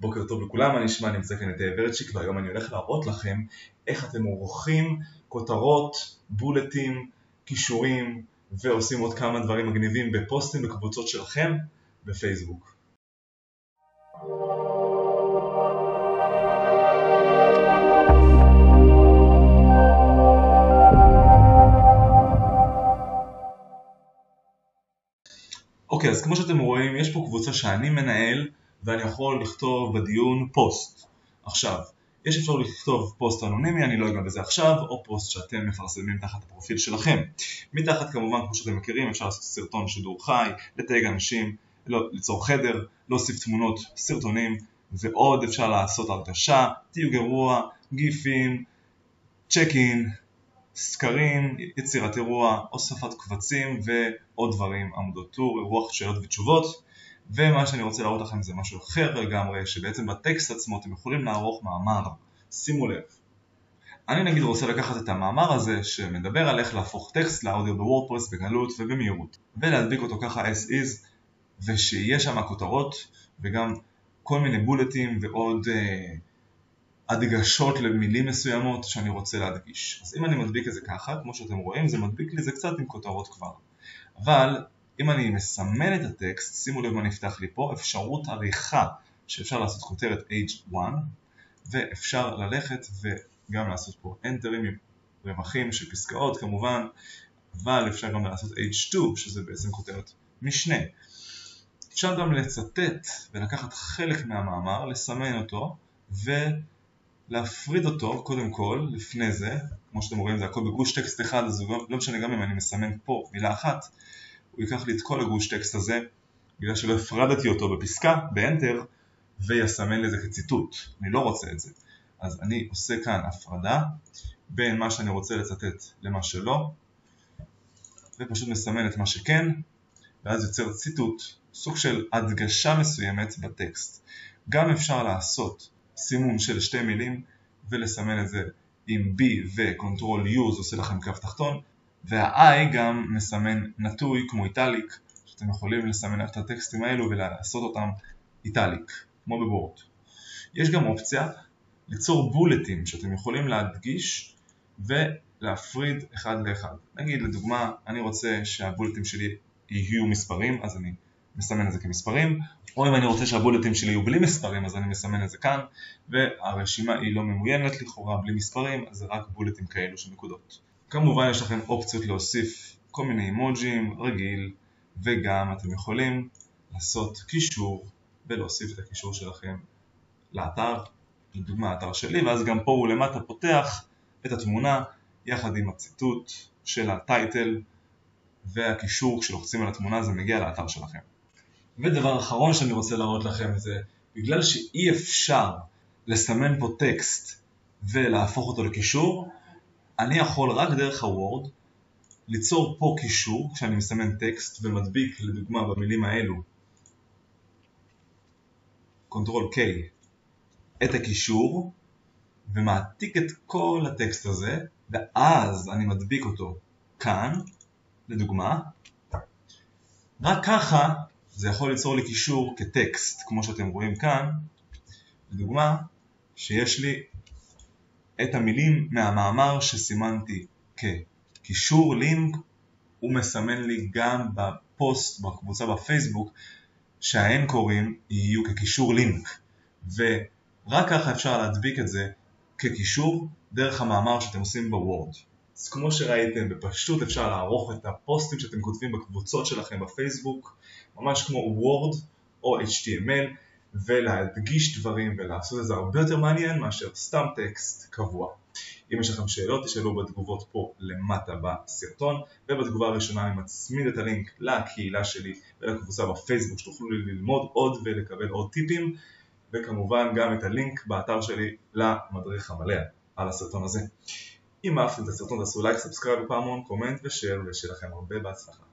בוקר טוב לכולם, אני נשמע, נמצא כאן את ורצ'יק והיום אני הולך להראות לכם איך אתם עורכים כותרות, בולטים, כישורים ועושים עוד כמה דברים מגניבים בפוסטים בקבוצות שלכם בפייסבוק. אוקיי, אז כמו שאתם רואים, יש פה קבוצה שאני מנהל ואני יכול לכתוב בדיון פוסט. עכשיו, יש אפשרות לכתוב פוסט אנונימי, אני לא אגע בזה עכשיו, או פוסט שאתם מפרסמים תחת הפרופיל שלכם. מתחת כמובן, כמו שאתם מכירים, אפשר לעשות סרטון שידור חי, לתייג אנשים, לא, ליצור חדר, להוסיף תמונות, סרטונים, ועוד אפשר לעשות הרגשה, תיוג אירוע, גיפים, צ'ק אין, סקרים, יצירת אירוע, הוספת קבצים ועוד דברים, עמודות טור, אירוח שאלות ותשובות ומה שאני רוצה להראות לכם זה משהו אחר לגמרי, שבעצם בטקסט עצמו אתם יכולים לערוך מאמר, שימו לב. אני נגיד רוצה לקחת את המאמר הזה שמדבר על איך להפוך טקסט לאודיו בוורדפרס בגלות ובמהירות ולהדביק אותו ככה as is ושיהיה שם כותרות וגם כל מיני בולטים ועוד uh, הדגשות למילים מסוימות שאני רוצה להדגיש. אז אם אני מדביק את זה ככה, כמו שאתם רואים, זה מדביק לי זה קצת עם כותרות כבר. אבל אם אני מסמן את הטקסט, שימו לב מה נפתח לי פה, אפשרות עריכה שאפשר לעשות כותרת H1 ואפשר ללכת וגם לעשות פה Enter עם רווחים של פסקאות כמובן, אבל אפשר גם לעשות H2 שזה בעצם כותרת משנה. אפשר גם לצטט ולקחת חלק מהמאמר, לסמן אותו ולהפריד אותו קודם כל לפני זה, כמו שאתם רואים זה הכל בגוש טקסט אחד אז לא משנה גם אם אני מסמן פה מילה אחת הוא ייקח לי את כל הגוש טקסט הזה בגלל שלא הפרדתי אותו בפסקה, באנטר, ויסמן לזה כציטוט. אני לא רוצה את זה. אז אני עושה כאן הפרדה בין מה שאני רוצה לצטט למה שלא, ופשוט מסמן את מה שכן, ואז יוצר ציטוט, סוג של הדגשה מסוימת בטקסט. גם אפשר לעשות סימון של שתי מילים ולסמן את זה עם B ו-Ctrl U, זה עושה לכם קו תחתון, וה-I גם מסמן נטוי כמו איטליק, שאתם יכולים לסמן את הטקסטים האלו ולעשות אותם איטליק, כמו בבורד. יש גם אופציה ליצור בולטים שאתם יכולים להדגיש ולהפריד אחד לאחד. נגיד לדוגמה, אני רוצה שהבולטים שלי יהיו מספרים, אז אני מסמן את זה כמספרים, או אם אני רוצה שהבולטים שלי יהיו בלי מספרים, אז אני מסמן את זה כאן, והרשימה היא לא ממוינת לכאורה, בלי מספרים, אז זה רק בולטים כאלו של נקודות. כמובן יש לכם אופציות להוסיף כל מיני אימוג'ים, רגיל, וגם אתם יכולים לעשות קישור ולהוסיף את הקישור שלכם לאתר, לדוגמה האתר שלי, ואז גם פה הוא למטה פותח את התמונה יחד עם הציטוט של ה title והקישור כשלוחצים על התמונה זה מגיע לאתר שלכם. ודבר אחרון שאני רוצה להראות לכם זה בגלל שאי אפשר לסמן פה טקסט ולהפוך אותו לקישור, אני יכול רק דרך הוורד ליצור פה קישור כשאני מסמן טקסט ומדביק לדוגמה במילים האלו control K את הקישור ומעתיק את כל הטקסט הזה ואז אני מדביק אותו כאן לדוגמה. רק ככה זה יכול ליצור לי קישור כטקסט כמו שאתם רואים כאן לדוגמה שיש לי את המילים מהמאמר שסימנתי כקישור לינק הוא מסמן לי גם בפוסט בקבוצה בפייסבוק שהאנקורים יהיו כקישור לינק ורק ככה אפשר להדביק את זה כקישור דרך המאמר שאתם עושים בוורד. אז כמו שראיתם בפשטות אפשר לערוך את הפוסטים שאתם כותבים בקבוצות שלכם בפייסבוק ממש כמו וורד או HTML ולהדגיש דברים ולעשות את זה הרבה יותר מעניין מאשר סתם טקסט קבוע. אם יש לכם שאלות תשאלו בתגובות פה למטה בסרטון ובתגובה הראשונה אני מצמיד את הלינק לקהילה שלי ולקבוצה בפייסבוק שתוכלו ללמוד עוד ולקבל עוד טיפים וכמובן גם את הלינק באתר שלי למדריך המלא על הסרטון הזה. אם אהבתם את הסרטון תעשו לייק, subscribe בפעמון, comment ו share ושיהיה לכם הרבה בהצלחה